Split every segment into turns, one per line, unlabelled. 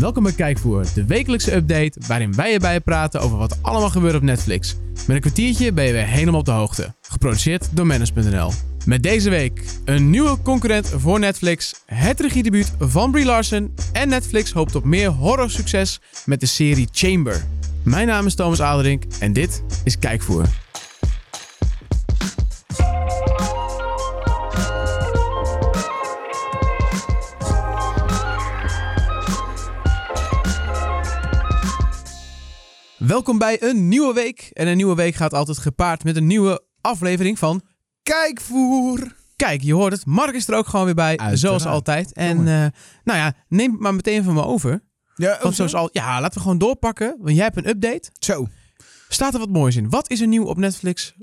Welkom bij Kijkvoer, de wekelijkse update waarin wij erbij praten over wat allemaal gebeurt op Netflix. Met een kwartiertje ben je weer helemaal op de hoogte. Geproduceerd door Manus.nl. Met deze week een nieuwe concurrent voor Netflix, het regiedebuut van Brie Larson en Netflix hoopt op meer horrorsucces met de serie Chamber. Mijn naam is Thomas Aderink en dit is Kijkvoer. Welkom bij een nieuwe week. En een nieuwe week gaat altijd gepaard met een nieuwe aflevering van
Kijkvoer.
Kijk, je hoort het. Mark is er ook gewoon weer bij,
Uiteraard.
zoals altijd. En eh, nou ja, neem het maar meteen van me over.
Ja,
Want zoals al, ja, laten we gewoon doorpakken. Want jij hebt een update.
Zo.
Staat er wat moois in? Wat is er nieuw op Netflix?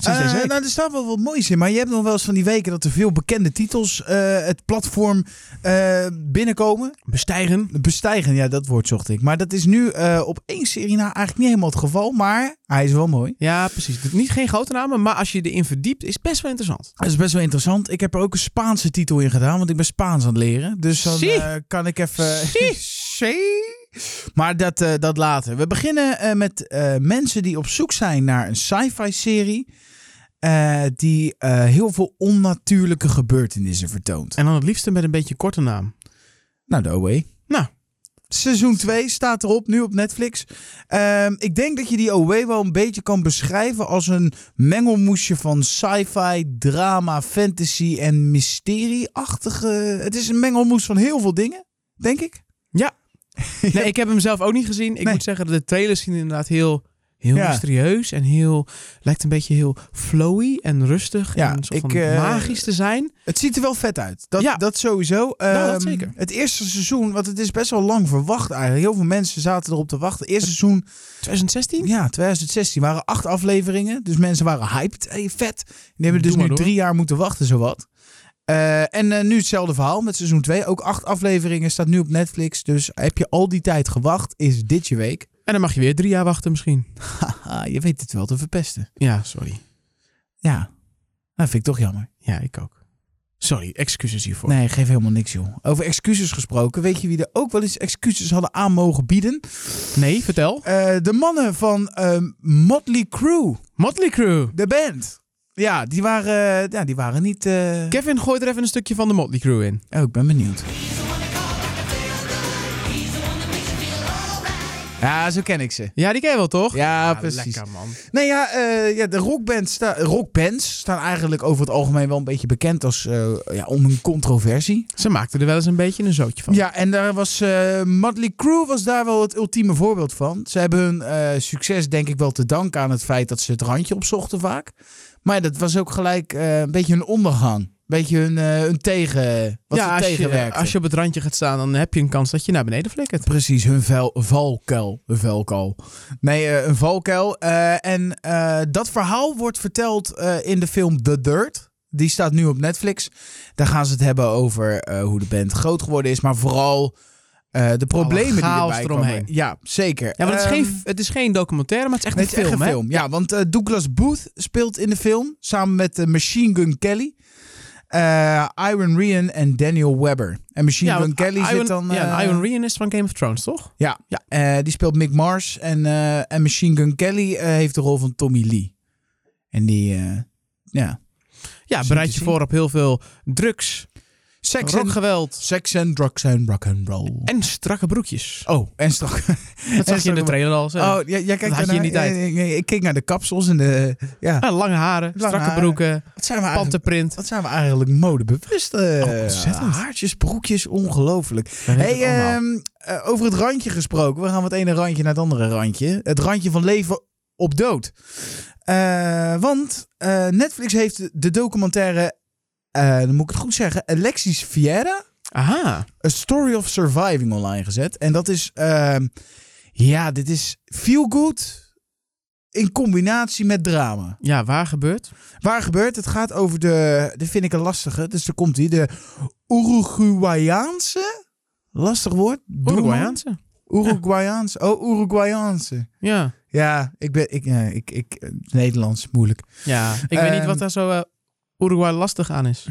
Eh, nou, er staat wel wat moois in. Maar je hebt nog wel eens van die weken dat er veel bekende titels eh, het platform eh, binnenkomen.
Bestijgen.
Bestijgen, ja, dat woord zocht ik. Maar dat is nu op één serie na eigenlijk niet helemaal het geval. Maar hij is wel mooi.
Ja, precies. Niet geen grote namen, maar als je erin verdiept, is best wel interessant.
Dat is best wel interessant. Ik heb er ook een Spaanse titel in gedaan, want ik ben Spaans aan het leren. Dus dan kan ik even... Maar dat, eh, dat later. We beginnen eh, met eh, mensen die op zoek zijn naar een sci-fi serie. die heel veel onnatuurlijke gebeurtenissen vertoont.
En dan het liefste met een beetje korte naam.
Nou, de OE.
Nou.
Seizoen 2 staat erop, nu op Netflix. Ehm, ik denk dat je die OE wel een beetje kan beschrijven als een mengelmoesje van sci-fi, drama, fantasy en mysterie-achtige. Het is een mengelmoes van heel veel dingen, denk ik.
Ja. Nee, ik heb hem zelf ook niet gezien. Ik
Nee.
moet zeggen, de trailers zien inderdaad heel, heel
Ja.
mysterieus en heel, lijkt een beetje heel flowy en rustig
Ja,
en soort
ik,
van
eh,
magisch te zijn.
Het ziet er wel vet uit. Dat,
Ja.
dat sowieso.
Nou, dat
Ehm,
zeker.
Het eerste seizoen, want het is best wel lang verwacht eigenlijk. Heel veel mensen zaten erop te wachten. Het eerste seizoen,
2016?
ja, 2016, waren acht afleveringen. Dus mensen waren hyped. Hey, vet. Die hebben dus
Doe
nu
door.
drie jaar moeten wachten, zowat. Eh, en eh, nu hetzelfde verhaal met seizoen 2. Ook acht afleveringen staat nu op Netflix. Dus heb je al die tijd gewacht, is dit je week.
En dan mag je weer drie jaar wachten misschien.
Je weet het wel te verpesten.
Ja, sorry.
Ja, dat vind ik toch jammer.
Ja, ik ook. Sorry, excuses hiervoor.
Nee, geef helemaal niks, joh. Over excuses gesproken. Weet je wie er ook wel eens excuses hadden aan mogen bieden?
Nee, vertel.
Eh, de mannen van Motley Crue,
Motley Crue.
de band. Ja, die waren, eh, ja, die waren niet... eh,
Kevin, gooi er even een stukje van de Motley Crue in.
Oh, ik ben benieuwd. Ja, zo ken ik ze.
Ja, die ken je wel, toch?
Ja,
Ah,
precies.
Lekker, man.
Nee, ja, eh, ja de rockbands, sta rockbands staan eigenlijk over het algemeen wel een beetje bekend als eh, ja, om een controversie.
Ze maakten er wel eens een beetje een zootje van.
Ja, en daar was eh Motley Crue was daar wel het ultieme voorbeeld van. Ze hebben hun eh, succes denk ik wel te danken aan het feit dat ze het randje opzochten vaak. Maar dat was ook gelijk eh, een beetje hun ondergang. Een beetje hun, hun tegen, wat
ja, als je, als je op het randje gaat staan, dan heb je een kans dat je naar beneden flikkert.
Precies, hun vel, valkuil. Nee, eh, een valkuil. En dat verhaal wordt verteld in de film The Dirt. Die staat nu op Netflix. Daar gaan ze het hebben over hoe de band groot geworden is. Maar vooral eh, de problemen die
chaos
erbij
eromheen.
komen. Ja, zeker.
Ja, maar het is,
Ehm,
geen, het is geen documentaire, maar het is echt
Nee,
een film,
echt
hè?
een film. Ja, want eh, Douglas Booth speelt in de film. Samen met eh, Machine Gun Kelly. Iron Rian en Daniel Webber. En Machine
Ja,
Gun
want
Kelly
Iron,
zit dan...
ja, Iron Rian is van Game of Thrones, toch?
ja, eh, die speelt Mick Mars. En, en Machine Gun Kelly heeft de rol van Tommy Lee. En die, ja.
Ja, bereid je voor op heel veel drugs,
Seks en,
rockgeweld
seks en drugs en rock and roll.
en strakke broekjes.
oh, en strak.
Dat zag je in de trailer al. zo.
Oh, jij kijkt
tijd.
Eh, eh, Ik keek naar de kapsels en de... Ja,
Ah, lange haren,
Lange
strakke
haren.
broeken,
wat zijn we eigenlijk...
panterprint.
Wat zijn we eigenlijk modebewust? eh,
Oh, ontzettend.
Haartjes, broekjes, ongelooflijk. Hey, ehm, eh, over het randje gesproken. We gaan van het ene randje naar het andere randje. Het randje van leven op dood. Want Netflix heeft de documentaire, eh, dan moet ik het goed zeggen, Alexis Vieira,
Aha.
A Story of Surviving online gezet. En dat is, ehm, ja, dit is feel good in combinatie met drama.
Ja, waar gebeurt?
Waar gebeurt? Het gaat over de, dit vind ik een lastige, dus daar komt hij, de Uruguayaanse, lastig woord,
Uruguayaanse.
Uruguayaanse. Oh, Uruguayaanse.
Ja.
Ja, ik ben. Ik, ja, ik, ik, eh, Nederlands moeilijk.
Ja, ik weet niet
Ehm,
wat daar zo eh, Uruguay lastig aan is.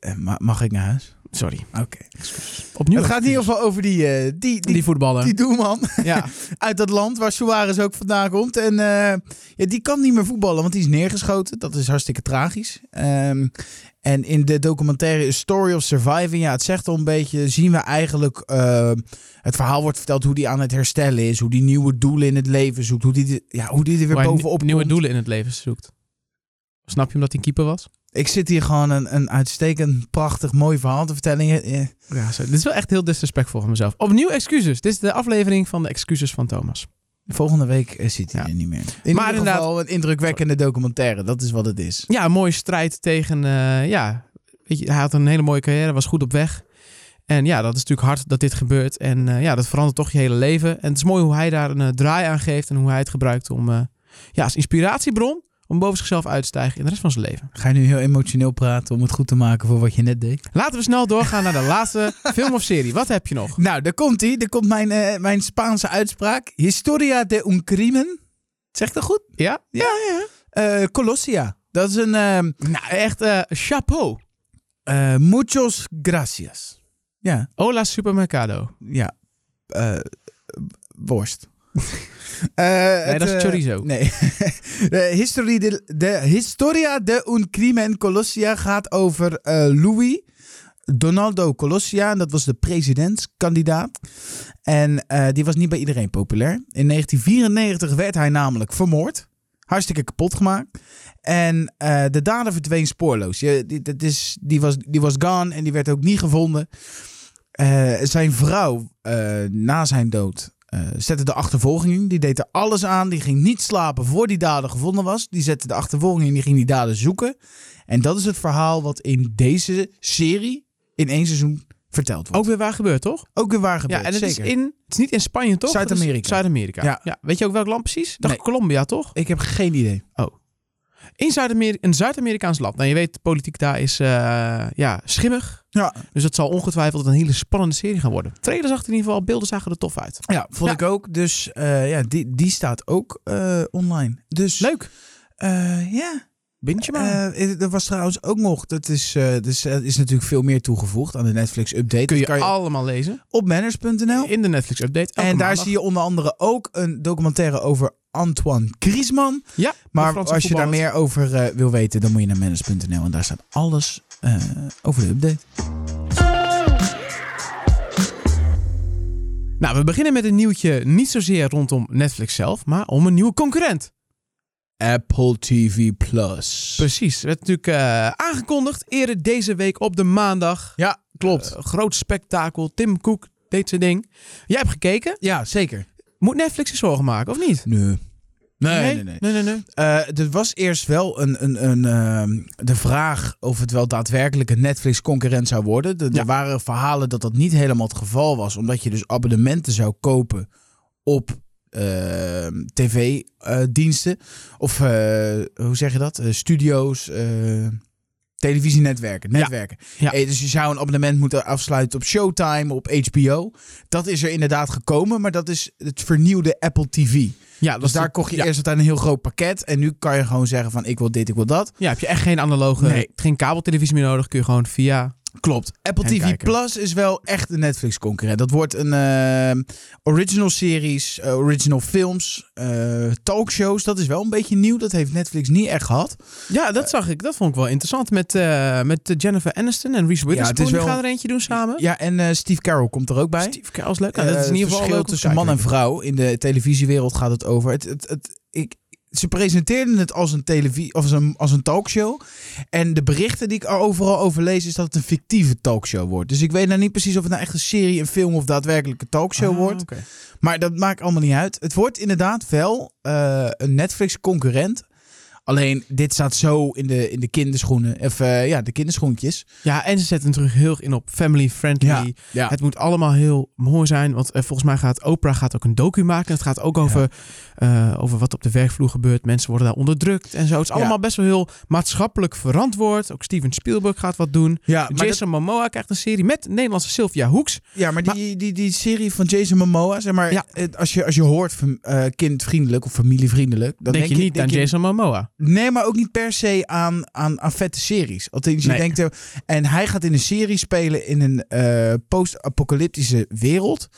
Eh, ma- mag ik naar huis?
Sorry.
Oké.
Opnieuw.
Het gaat in ieder geval over die, eh, die, die,
die voetballen.
die doelman
ja.
uit dat land waar Suarez ook vandaan komt. En eh, ja, die kan niet meer voetballen, want die is neergeschoten. Dat is hartstikke tragisch. Ehm, en in de documentaire Story of Surviving, ja, het zegt al een beetje, zien we eigenlijk... het verhaal wordt verteld hoe die aan het herstellen is. Hoe die nieuwe doelen in het leven zoekt. Hoe die, ja, hoe die er weer
hij
bovenop
nieuwe
komt.
doelen in het leven zoekt. Snap je omdat hij keeper was?
Ik zit hier gewoon een, een uitstekend, prachtig, mooi verhaal te vertellen.
Ja. Dit is wel echt heel disrespectvol van mezelf. Opnieuw excuses. Dit is de aflevering van de excuses van Thomas.
Volgende week eh, zit hij
Ja.
er niet meer. In
Maar
ieder
inderdaad-
geval een indrukwekkende documentaire. Dat is wat het is.
Ja, een mooie strijd tegen... eh, ja, weet je, hij had een hele mooie carrière, was goed op weg. En ja, dat is natuurlijk hard dat dit gebeurt. En eh, ja, dat verandert toch je hele leven. En het is mooi hoe hij daar een draai aan geeft en hoe hij het gebruikt om... ja, als inspiratiebron om boven zichzelf uit te stijgen in de rest van zijn leven.
Ga je nu heel emotioneel praten om het goed te maken voor wat je net deed?
Laten we snel doorgaan naar de laatste film of serie. Wat heb je nog?
Nou, daar komt hij. Daar komt mijn, eh, mijn Spaanse uitspraak. Historia de un crimen. Zegt dat goed?
Ja? Ja, ja.
Eh Colossia. Dat is een... eh,
Nou, echt eh, chapeau.
muchos gracias. Ja,
Hola Supermercado.
ja. Worst. Eh,
Nee,
het,
dat is
eh,
chorizo.
Nee. de, historie de, de Historia de un crimen Colossia gaat over eh, Louis Donaldo Colossia. En dat was de presidentskandidaat. En die was niet bij iedereen populair. In 1994 werd hij namelijk vermoord. Hartstikke kapot gemaakt. En de dader verdween spoorloos. Je, die, dat is, die, was, die was gone en die werd ook niet gevonden. Zijn vrouw, na zijn dood, zette de achtervolging in. Die deed er alles aan. Die ging niet slapen voor die dader gevonden was. Die zette de achtervolging in. Die ging die dader zoeken. En dat is het verhaal wat in deze serie in één seizoen verteld wordt.
Ook weer waar gebeurt, toch?
Ook weer waar gebeurd,
ja, en het
zeker.
is, in, het is niet in Spanje, toch?
Zuid-Amerika.
Zuid-Amerika.
Ja.
Weet je ook welk land precies? Dacht
Nee.
Colombia, toch?
Ik heb geen idee.
In Zuid-Amerika, een Zuid-Amerikaans land. Nou, je weet, de politiek daar is eh, ja, schimmig.
Ja,
Dus het zal ongetwijfeld een hele spannende serie gaan worden. Trailers zag in ieder geval, beelden zagen er tof uit.
ja vond
Ja.
ik ook. Dus eh, ja, die, die staat ook eh, online. Dus
Leuk.
ja.
Bintje maar.
Eh, er was trouwens ook nog, dat is, dus, is natuurlijk veel meer toegevoegd aan de Netflix update.
Kun je,
kan
allemaal lezen.
op manners.nl.
In de Netflix update.
En daar zie je onder andere ook een documentaire over Antoine Griezmann.
Ja,
Maar als je daar meer over eh, wil weten, dan moet je naar manners.nl. En daar staat alles over de update.
Nou, we beginnen met een nieuwtje niet zozeer rondom Netflix zelf, maar om een nieuwe concurrent.
Apple TV Plus.
Precies. Werd natuurlijk eh, aangekondigd eerder deze week op de maandag.
Ja, klopt.
Eh, groot spektakel. Tim Cook deed zijn ding. Jij hebt gekeken.
ja, zeker.
Moet Netflix zich zorgen maken, of niet?
Nee. Nee, nee, nee.
nee, nee, nee.
Eh, er was eerst wel een, een, een, ehm, de vraag of het wel daadwerkelijk een Netflix-concurrent zou worden. De-
Ja.
Er waren verhalen dat dat niet helemaal het geval was, omdat je dus abonnementen zou kopen op tv-diensten. of eh, hoe zeg je dat? Eh, studio's, eh, televisienetwerken, netwerken.
Ja.
Eh, dus je zou een abonnement moeten afsluiten op Showtime, op HBO. Dat is er inderdaad gekomen, maar dat is het vernieuwde Apple TV.
Ja,
Dus daar
de-
kocht je
ja.
eerst altijd een heel groot pakket. En nu kan je gewoon zeggen van ik wil dit, ik wil dat.
Ja, heb je echt geen analoge,
Nee.
geen kabeltelevisie meer nodig. Kun je gewoon via...
Klopt. Apple
En
TV
kijken.
Plus is wel echt een Netflix concurrent. Dat wordt een eh, original series, eh, original films, eh, talkshows. Dat is wel een beetje nieuw. Dat heeft Netflix niet echt gehad.
Ja, dat zag ik. Dat vond ik wel interessant. Met, met Jennifer Aniston en Reese Witherspoon.
het is wel-
Die gaan er eentje doen samen.
Ja, en Steve Carell komt er ook bij.
Steve Carell is leuk. Nou, dat is in ieder geval
verschil tussen man en vrouw. In de televisiewereld gaat het over. Het, het, het, ik, ze presenteerden het als een, televisie, of als, een, als een talkshow. En de berichten die ik er overal over lees, is dat het een fictieve talkshow wordt. Dus ik weet nou niet precies of het nou echt een serie, een film of daadwerkelijk een talkshow
Ah,
wordt. Maar dat maakt allemaal niet uit. Het wordt inderdaad wel eh, een Netflix-concurrent. Alleen, dit staat zo in de, in de kinderschoenen. Of eh, ja, de kinderschoentjes.
Ja, en ze zetten natuurlijk heel erg in op family friendly.
ja.
Het moet allemaal heel mooi zijn. Want eh, volgens mij gaat Oprah gaat ook een docu maken. Het gaat ook over, eh, over wat op de werkvloer gebeurt. Mensen worden daar onderdrukt en zo. Het is
Ja.
allemaal best wel heel maatschappelijk verantwoord. Ook Steven Spielberg gaat wat doen.
ja, maar dat-
Jason Momoa krijgt een serie met Nederlandse Sylvia Hoeks.
Ja, maar die, die, die serie van Jason Momoa, zeg maar,
Ja.
als, je, als je hoort van, kindvriendelijk of familievriendelijk, dan
denk, je niet
denk
aan Jason Momoa.
Nee, maar ook niet per se aan, aan, aan vette series. Althans, je
Nee.
denkt... eh, En hij gaat in een serie spelen in een eh, post-apocalyptische wereld.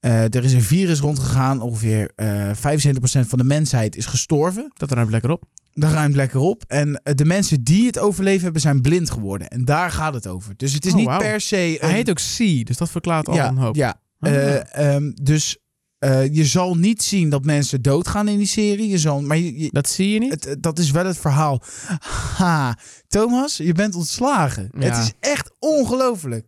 Eh, er is een virus rondgegaan. Ongeveer eh 75% van de mensheid is gestorven.
Dat ruimt lekker op.
Daar ruimt lekker op. En de mensen die het overleven hebben, zijn blind geworden. En daar gaat het over. Dus het is
Oh,
niet per se...
Hij heet ook C, dus dat verklaart al
ja,
een hoop.
Ja,
Ah.
Eh, ehm, dus eh, je zal niet zien dat mensen doodgaan in die serie. Je zal, maar je, je-
Dat zie je niet?
het, het- dat is wel het verhaal. Ha, Thomas, je bent ontslagen.
Ja.
Het is echt ongelooflijk.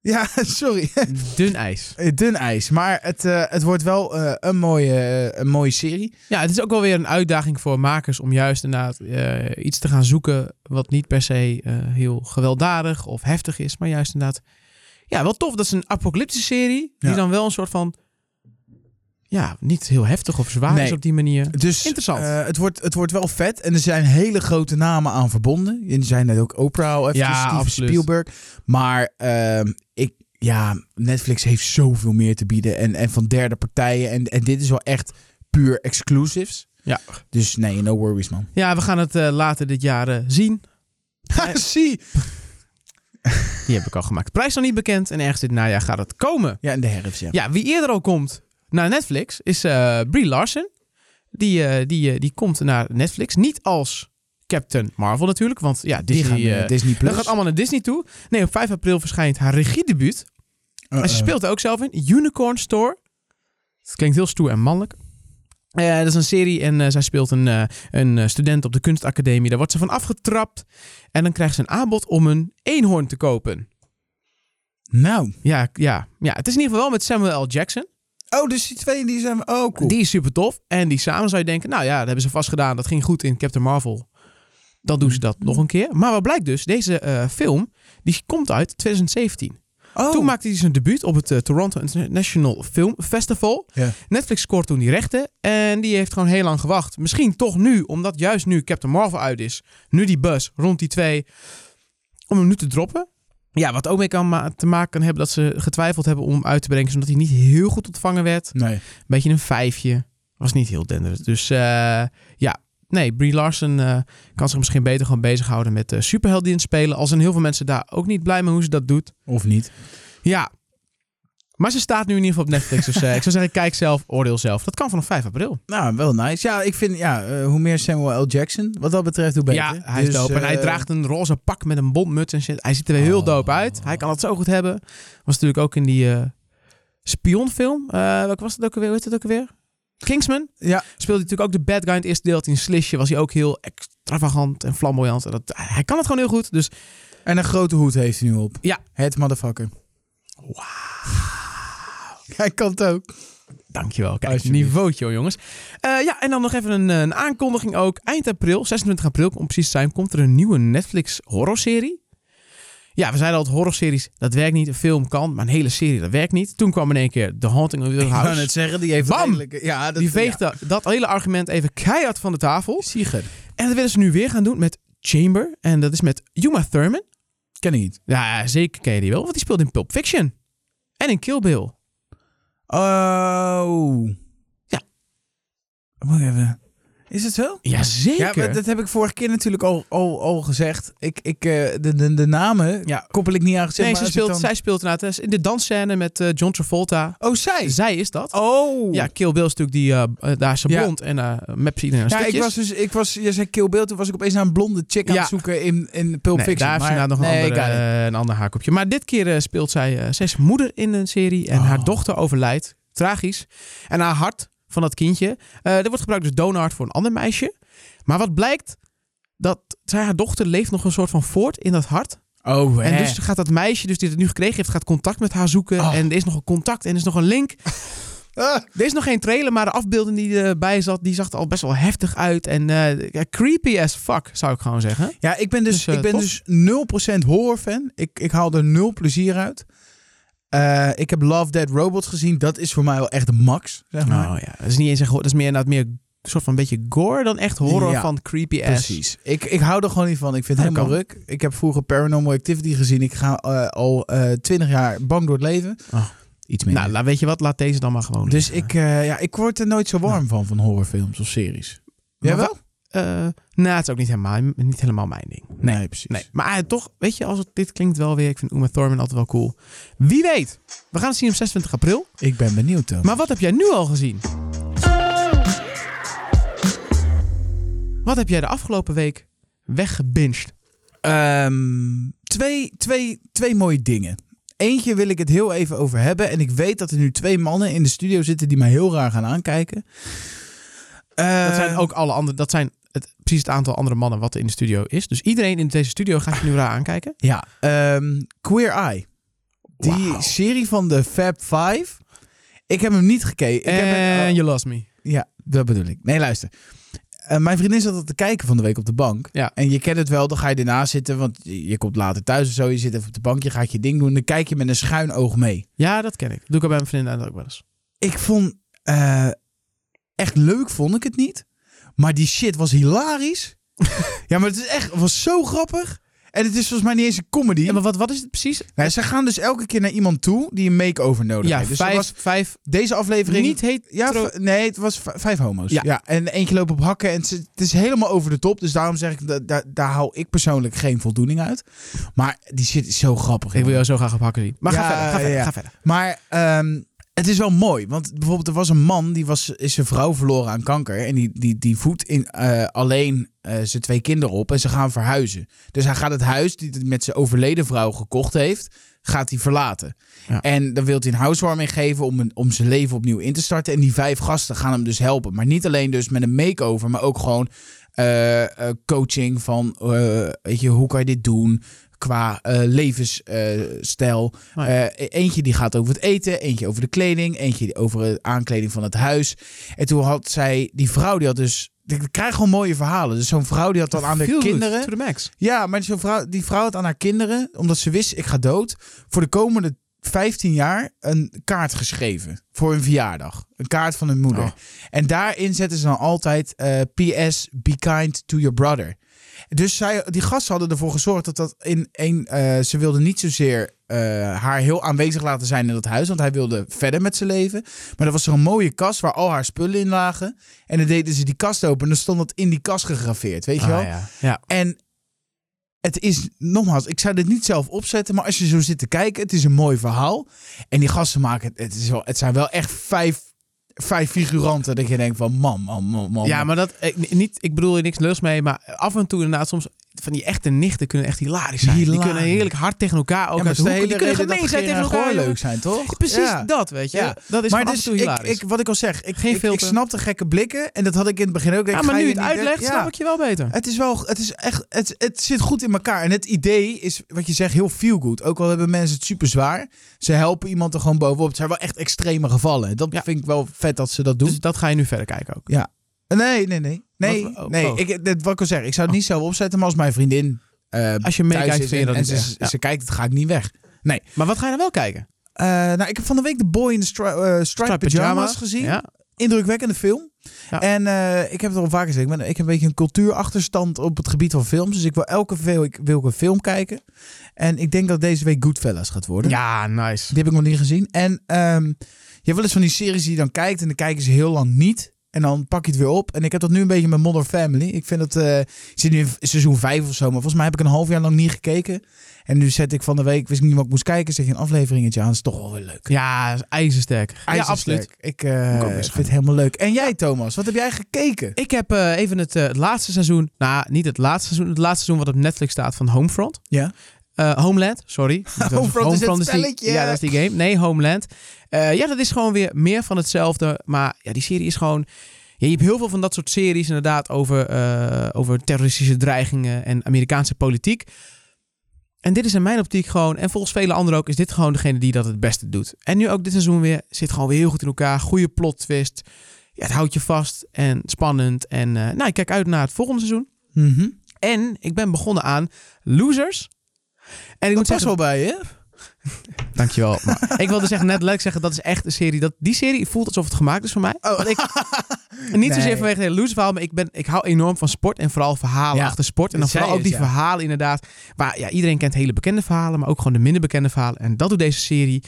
Ja, sorry.
Dun ijs.
Dun ijs. Maar het, eh, het wordt wel eh, een, mooie, eh, een mooie serie.
Ja, het is ook wel weer een uitdaging voor makers om juist inderdaad eh, iets te gaan zoeken wat niet per se eh, heel gewelddadig of heftig is, maar juist inderdaad, ja, wel tof. Dat is een apocalyptische serie die
Ja.
dan wel een soort van, ja, niet heel heftig of zwaar
Nee.
is op die manier.
Dus
Interessant.
eh, het, wordt, het wordt wel vet. En er zijn hele grote namen aan verbonden. Er zijn net ook Oprah even,
Ja,
Steven
absoluut.
Spielberg. Maar ehm, ik, ja, Netflix heeft zoveel meer te bieden. En, en van derde partijen. En, en dit is wel echt puur exclusives.
Ja.
Dus nee, no worries man.
Ja, we gaan het eh, later dit jaar eh, zien.
Ha, zie.
Die heb ik al gemaakt. Prijs nog niet bekend en ergens dit najaar gaat het komen.
Ja, in de herfst, ja.
Ja, wie eerder al komt naar Netflix is eh Brie Larson. Die, eh, die, eh, die komt naar Netflix. Niet als Captain Marvel natuurlijk, want ja,
Die
Disney,
gaan naar
eh,
Disney Plus.
dat gaat allemaal naar Disney toe. Nee, op 5 april verschijnt haar regiedebuut. En ze speelt er ook zelf in. Unicorn Store. Het klinkt heel stoer en mannelijk. Dat is een serie en zij speelt een, een student op de kunstacademie. Daar wordt ze van afgetrapt. En dan krijgt ze een aanbod om een eenhoorn te kopen.
Nou.
Ja, ja, ja, het is in ieder geval wel met Samuel L. Jackson.
Oh, dus die twee die zijn... Oh, cool.
Die is super tof. En die samen zou je denken, nou ja, dat hebben ze vast gedaan. Dat ging goed in Captain Marvel. Dan doen ze dat nog een keer. Maar wat blijkt dus, deze eh, film, die komt uit 2017.
oh.
Toen maakte hij zijn debuut op het eh, Toronto International Film Festival. Netflix scoort toen die rechten. En die heeft gewoon heel lang gewacht. Misschien toch nu, omdat juist nu Captain Marvel uit is. Nu die buzz rond die twee. Om hem nu te droppen. Ja, wat ook mee kan ma- te maken kan hebben dat ze getwijfeld hebben om hem uit te brengen. Omdat hij niet heel goed ontvangen werd.
Nee.
Een beetje een vijfje. Was niet heel denderend. Dus eh, ja, nee, Brie Larson eh, kan zich misschien beter gewoon bezighouden met uh, superhelden spelen. Al zijn heel veel mensen daar ook niet blij mee hoe ze dat doet.
Of niet.
Ja. Maar ze staat nu in ieder geval op Netflix. Dus ik zou zeggen, kijk zelf, oordeel zelf. Dat kan vanaf 5 april.
Nou, wel nice. Ja, ik vind, ja, eh, hoe meer Samuel L. Jackson, wat dat betreft, hoe beter.
Ja, hij is
Dus,
dope. En hij
eh,
draagt een roze pak met een bontmuts en shit. Hij ziet er weer heel
Oh.
dope uit. Hij kan het zo goed hebben. Was natuurlijk ook in die eh spionfilm. Welke was het ook alweer? Hoe heet het ook alweer? Kingsman.
Ja.
Speelde natuurlijk ook de bad guy in het eerste deel. In Slishje was hij ook heel extravagant en flamboyant. En dat, hij kan het gewoon heel goed. Dus
En een grote hoed heeft hij nu op.
Ja.
Het motherfucker. Hij kan het ook.
Dankjewel. Kijk, niveautje jongens. Eh, ja, en dan nog even een, eh, een aankondiging ook. Eind april, 26 april om precies te zijn, komt er een nieuwe Netflix horrorserie. Ja, we zeiden al, horrorseries, dat werkt niet. Een film kan, maar een hele serie, dat werkt niet. Toen kwam in één keer The Haunting of Hill
Ik wou
House.
net zeggen, die heeft
Bam!
redelijk- Ja, dat,
Die veegt dat, dat hele argument even keihard van de tafel.
Sieger.
En dat willen ze nu weer gaan doen met Chamber. En dat is met Uma Thurman.
Ken ik niet.
Ja, zeker ken je die wel, want die speelt in Pulp Fiction. En in Kill Bill.
Oh.
Ja.
Wacht even. Is het zo?
Ja,
Ja, dat heb ik vorige keer natuurlijk al, al, al gezegd. Ik, ik, eh, de, de, de namen
Ja.
koppel ik niet aan. Zeg
nee,
maar,
ze speelt,
dan-
zij speelt inderdaad in de dansscène met eh, John Travolta.
Oh, zij?
Zij is dat.
Oh.
Ja, Kill Bill is natuurlijk die, eh, daar is ze
Ja.
blond en eh mapt ze iedereen een
Ja, ik was dus, ik was, je zei Kill Bill, toen was ik opeens naar een blonde chick aan het zoeken in, in Pulp
Nee,
Fiction.
daar
maar-
inderdaad nog een,
nee,
andere, een ander haakopje. Maar dit keer speelt zij, zij is moeder in een serie en
Oh.
haar dochter overlijdt. Tragisch. En haar hart van dat kindje, eh er wordt gebruikt dus donorhart voor een ander meisje. Maar wat blijkt, dat zij, haar dochter leeft nog een soort van voort in dat hart.
Oh,
En dus gaat dat meisje, dus die het nu gekregen heeft, gaat contact met haar zoeken.
Oh.
En er is nog een contact en er is nog een link.
Ah.
Er is nog geen trailer, maar de afbeelding die erbij zat, die zag er al best wel heftig uit. En eh, ja, creepy as fuck, zou ik gewoon zeggen.
Ja, ik ben dus,
Dus, eh,
ik ben
tof.
dus 0% horrorfan. Ik, ik haal er nul plezier uit. Eh, ik heb Love, Dead Robots gezien. Dat is voor mij wel echt de max. Zeg maar.
Oh ja, dat is niet eens echt, dat is meer inderdaad meer een soort van een beetje gore dan echt horror
Ja,
van creepy ass.
Precies. Ik, ik hou er gewoon niet van. Ik vind het helemaal
kan.
ruk. Ik heb vroeger Paranormal Activity gezien. Ik ga eh, al twintig jaar bang door het leven.
Oh.
Iets meer.
Nou, weet je wat, laat deze dan maar gewoon
dus
liggen.
ik, eh, ja, ik word er nooit zo warm van, van horrorfilms of series. Jij wel?
Eh nou, het is ook niet helemaal, niet helemaal mijn ding.
Nee, precies.
Nee, maar eh, toch, weet je, als het, dit klinkt wel weer. Ik vind Uma Thurman altijd wel cool. Wie weet, we gaan het zien op 26 april.
Ik ben benieuwd, Thomas.
Maar wat heb jij nu al gezien? Wat heb jij de afgelopen week weggebinged?
Ehm, twee, twee, twee mooie dingen. Eentje wil ik het heel even over hebben. En ik weet dat er nu twee mannen in de studio zitten die mij heel raar gaan aankijken.
Dat zijn ook alle andere. Dat zijn het, precies het aantal andere mannen wat er in de studio is. Dus iedereen in deze studio gaat je nu raar aankijken.
Ja, ehm, Queer Eye. Die serie van de Fab Five. Ik heb hem niet gekeken.
En you lost me.
Ja, dat bedoel ik. Nee, luister. Eh, mijn vriendin zat al te kijken van de week op de bank.
Ja.
En je kent het wel, dan ga je ernaast zitten, want je je komt later thuis of zo. Je zit even op de bank, je gaat je ding doen. Dan kijk je met een schuin oog mee.
Ja, dat ken ik. Dat doe ik al bij mijn vriendin ook wel eens.
Ik vond, eh, echt leuk vond ik het niet. Maar die shit was hilarisch. ja, maar het is echt, het was zo grappig. En het is volgens mij niet eens een comedy.
Ja, maar wat, wat is het precies?
Nou, ze gaan dus elke keer naar iemand toe die een make-over nodig
Ja,
heeft. Dus
vijf,
was
vijf
deze aflevering...
niet heet.
Ja, nee, het was vijf homo's. Ja.
Ja.
en eentje loopt op hakken en het is, helemaal over de top. Dus daarom zeg ik, da- da- daar hou ik persoonlijk geen voldoening uit. Maar die shit is zo grappig.
Ik wil jou zo graag op hakken zien. Maar ga verder, ga verder, ga verder.
Maar ehm, het is wel mooi. Want bijvoorbeeld er was een man, die was, is zijn vrouw verloren aan kanker. En die, die, die voedt in, eh, alleen eh, zijn twee kinderen op en ze gaan verhuizen. Dus hij gaat het huis die hij met zijn overleden vrouw gekocht heeft, gaat hij verlaten.
Ja.
En dan wil hij een housewarming geven om, een, om zijn leven opnieuw in te starten. En die vijf gasten gaan hem dus helpen. Maar niet alleen dus met een make-over, maar ook gewoon eh, coaching van, weet je, hoe kan je dit doen? Qua eh, levensstijl. Eh, eentje die gaat over het eten, eentje over de kleding, eentje over de aankleding van het huis. En toen had zij, die vrouw die had dus, ik krijg gewoon mooie verhalen. Dus zo'n vrouw die had dan aan
good,
kinderen,
To the max.
ja, maar zo'n vrouw, die vrouw had aan haar kinderen, omdat ze wist ik ga dood, voor de komende 15 jaar een kaart geschreven voor hun verjaardag. Een kaart van hun moeder.
Oh.
En daarin zetten ze dan altijd eh, PS, be kind to your brother. Dus zij, die gasten hadden ervoor gezorgd dat dat in een. eh, ze wilden niet zozeer eh, haar heel aanwezig laten zijn in dat huis, want hij wilde verder met zijn leven. Maar er was zo'n mooie kast waar al haar spullen in lagen. En dan deden ze die kast open en dan stond dat in die kast gegraveerd, weet je wel?
Ah, ja. ja.
En het is, nogmaals, ik zou dit niet zelf opzetten, maar als je zo zit te kijken, het is een mooi verhaal. En die gasten maken, het, het, is wel, het zijn wel echt vijf, vijf figuranten dat je denkt van, man, man, man, man.
Ja, maar dat, ik, niet, ik bedoel er niks leuks mee, maar af en toe inderdaad soms van die echte nichten kunnen echt hilarisch zijn. Die kunnen heerlijk hard tegen elkaar ook
Ja, maar
Die kunnen gemeen zijn tegen elkaar.
Leuk zijn, toch?
Precies
Ja.
dat, weet je.
Ja.
Dat is
maar dus, ik,
hilarisch.
ik, wat ik al zeg, ik,
Geen
ik, snap de gekke blikken. En dat had ik in het begin ook. Ik
ja, maar nu het uitlegt,
ja.
snap ik je wel beter.
Het is wel, het is echt, het, het zit goed in elkaar. En het idee is, wat je zegt, heel feel good. Ook al hebben mensen het super zwaar, ze helpen iemand er gewoon bovenop. Het zijn wel echt extreme gevallen. Dat
Ja.
vind ik wel vet dat ze dat doen.
Dus dat ga je nu verder kijken ook.
nee, nee, nee. Nee,
Wat- oh,
nee.
oh.
Ik, dit, wat ik al zeg, ik zou het niet zelf opzetten, maar als mijn vriendin eh
Als je meekijkt,
is
vind je dat
en, ze, ze kijkt, het ga ik niet weg.
Maar wat ga je dan wel kijken?
Eh, nou, ik heb van de week de Boy in the Stri eh, Striped
Striped
Pyjamas gezien.
Ja.
Indrukwekkende film.
Ja.
En ik heb het al vaker gezegd. Ik, ben, ik heb een beetje een cultuurachterstand op het gebied van films. Dus ik wil elke week wil ik een film kijken. En ik denk dat deze week Goodfellas gaat worden.
Ja, nice.
Die heb ik nog niet gezien. En ehm, je hebt wel eens van die series die je dan kijkt. En dan kijken ze heel lang niet. En dan pak je het weer op. En ik heb dat nu een beetje met Modern Family. Ik vind dat... eh, ik zit nu in seizoen 5 of zo. Maar volgens mij heb ik een half jaar lang niet gekeken. En nu zet ik van de week... Wist ik niet wat ik moest kijken. Zeg je een afleveringetje aan. Dat is toch wel weer leuk.
Ja, is ijzersterk. Ja,
IJzersterk.
absoluut.
Ik, eh, vind
gaan.
het helemaal leuk. En jij, Thomas, wat heb jij gekeken?
Ik heb eh, even het, het laatste seizoen, nou niet het laatste seizoen, het laatste seizoen wat op Netflix staat van Homefront.
Ja.
Eh, Homeland, sorry.
Homefront is het
die- ja, dat is die game. Nee, Homeland. Eh, ja, dat is gewoon weer meer van hetzelfde. Maar ja, die serie is gewoon... Ja, je hebt heel veel van dat soort series inderdaad over, eh, over terroristische dreigingen en Amerikaanse politiek. En dit is in mijn optiek gewoon, en volgens vele anderen ook, is dit gewoon degene die dat het beste doet. En nu ook dit seizoen weer, zit gewoon weer heel goed in elkaar. Goede plot twist. Ja, het houdt je vast en spannend. En nou, ik kijk uit naar het volgende seizoen.
Mhm.
En ik ben begonnen aan Losers. En ik
Dat
moet zeggen,
wel bij je.
Dankjewel. Maar ik wilde zeggen, net leuk zeggen, dat is echt een serie. Dat, die serie voelt alsof het gemaakt is voor mij.
Oh.
Ik, niet zozeer vanwege loser verhaal, maar ik, ben, ik hou enorm van sport en vooral verhalen
Ja,
achter sport. En dan vooral ook die
ja.
verhalen inderdaad. Waar ja, iedereen kent hele bekende verhalen, maar ook gewoon de minder bekende verhalen. En dat doet deze serie.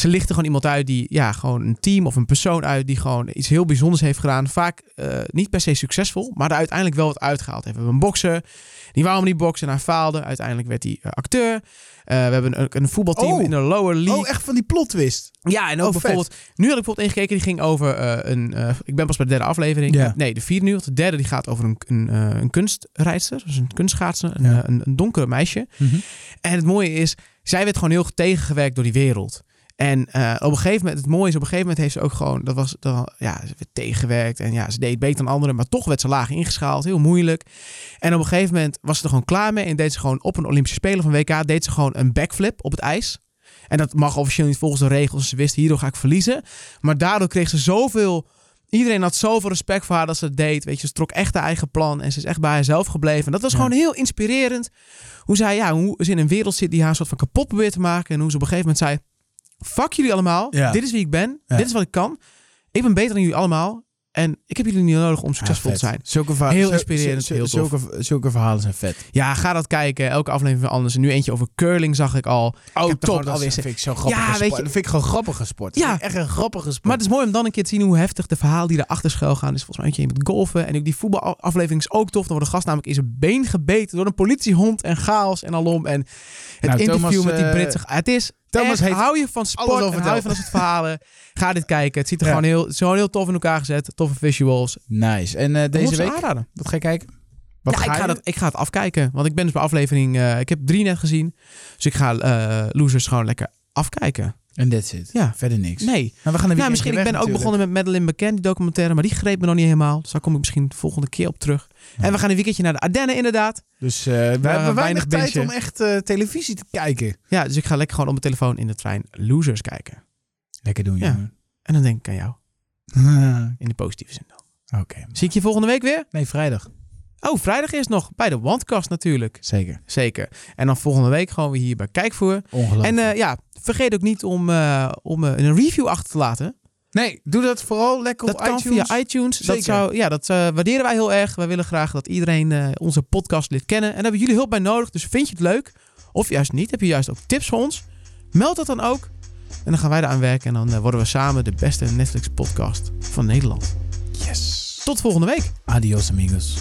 Ze lichten gewoon iemand uit die, ja, gewoon een team of een persoon uit die gewoon iets heel bijzonders heeft gedaan. Vaak eh, niet per se succesvol, maar er uiteindelijk wel wat uitgehaald heeft. We hebben een bokser, die wou hem niet boksen en hij faalde. Uiteindelijk werd hij eh, acteur. Eh, we hebben een, een voetbalteam
Oh.
in de lower league.
Oh, echt van die plot twist.
Ja, en ook
Oh, vet.
bijvoorbeeld... Nu had ik bijvoorbeeld ingekeken, die ging over een... ik ben pas bij de derde aflevering.
Ja.
Nee, de vierde nu. Want de derde die gaat over een, een, een kunstrijdster. Dus een kunstschaatser. Een,
Ja.
een, een donkere meisje. En het mooie is, zij werd gewoon heel tegengewerkt door die wereld. En eh, op een gegeven moment, het mooie is, op een gegeven moment heeft ze ook gewoon, dat was, dat, ja, ze werd tegengewerkt. En ja, ze deed beter dan anderen, maar toch werd ze laag ingeschaald. Heel moeilijk. En op een gegeven moment was ze er gewoon klaar mee. En deed ze gewoon op een Olympische Spelen van WK, deed ze gewoon een backflip op het ijs. En dat mag officieel niet volgens de regels. Ze wist, hierdoor ga ik verliezen. Maar daardoor kreeg ze zoveel... Iedereen had zoveel respect voor haar dat ze het deed. Weet je, ze trok echt haar eigen plan. En ze is echt bij haarzelf gebleven. En dat was
Ja.
gewoon heel inspirerend. Hoe zij, ja, hoe ze in een wereld zit die haar soort van kapot probeert te maken. En hoe ze op een gegeven moment zei... Fuck jullie allemaal.
Ja.
Dit is wie ik ben.
Ja.
Dit is wat ik kan. Ik ben beter dan jullie allemaal. En ik heb jullie niet nodig om succesvol
Ja,
te
vet.
zijn.
Zulke verha-
Heel
zo-
inspirerend,
zo-
heel tof.
Zulke, zulke verhalen zijn vet.
Ja, ga dat kijken. Elke aflevering weer anders. En nu eentje over curling zag ik al.
Oh, top.
gewoon
Dat vind ik zo'n grappige
Ja,
sport.
weet je-
Dat vind ik gewoon grappige sport.
Ja.
Ik echt een grappige sport.
Maar het is mooi om dan een keer te zien hoe heftig de verhalen die erachter schuil gaan. Dus volgens mij eentje met golfen. En ook die voetbalaflevering is ook tof. Dan wordt de gast namelijk in zijn been gebeten door een politiehond en chaos en alom. En het
Nou,
interview
Thomas,
met die
eh,
Britse... Het is
Thomas
echt, hou je van sport en hou je van dat soort verhalen. Ga dit kijken. Het ziet er
Ja.
gewoon heel, het is gewoon heel tof in elkaar gezet. Toffe visuals.
Nice. En eh,
Deze
week,
aanraden.
wat ga je kijken? Wat
ja, ik, ga
je?
dat, ik ga het afkijken. Want ik ben dus bij aflevering... eh, ik heb drie net gezien. Dus ik ga eh, Losers gewoon lekker afkijken.
En that's it.
Ja.
Verder niks.
Nee.
Nou, we gaan weekendje
misschien. Ik ben ook begonnen met Madeline McCann, die documentaire, maar die greep me nog niet helemaal. Dus daar kom ik misschien de volgende keer op terug.
Ja.
En we gaan een weekendje naar de Ardennen, inderdaad.
Dus eh, we hebben weinig
weinig
tijd om echt eh, televisie te kijken.
Ja, dus ik ga lekker gewoon op mijn telefoon in de trein Losers kijken.
Lekker doen,
Ja.
jongen.
En dan denk ik aan jou. In de positieve zin dan.
Oké.
Zie ik je volgende week weer?
Nee, vrijdag.
Oh, vrijdag is nog bij de Wandkast natuurlijk.
Zeker.
Zeker. En dan volgende week gewoon weer hier bij Kijkvoer.
Ongelooflijk.
En eh, ja, vergeet ook niet om, eh, om eh, een review achter te laten.
nee, doe dat vooral lekker
Dat
op
kan
iTunes.
via iTunes. Dat,
Zeker.
zou, ja, dat waarderen wij heel erg. Wij willen graag dat iedereen onze podcast lid kennen. En daar hebben jullie hulp bij nodig. Dus vind je het leuk? Of juist niet? Heb je juist ook tips voor ons? Meld dat dan ook. En dan gaan wij eraan werken. En dan worden we samen de beste Netflix podcast van Nederland.
Yes.
Tot volgende week.
Adios, amigos.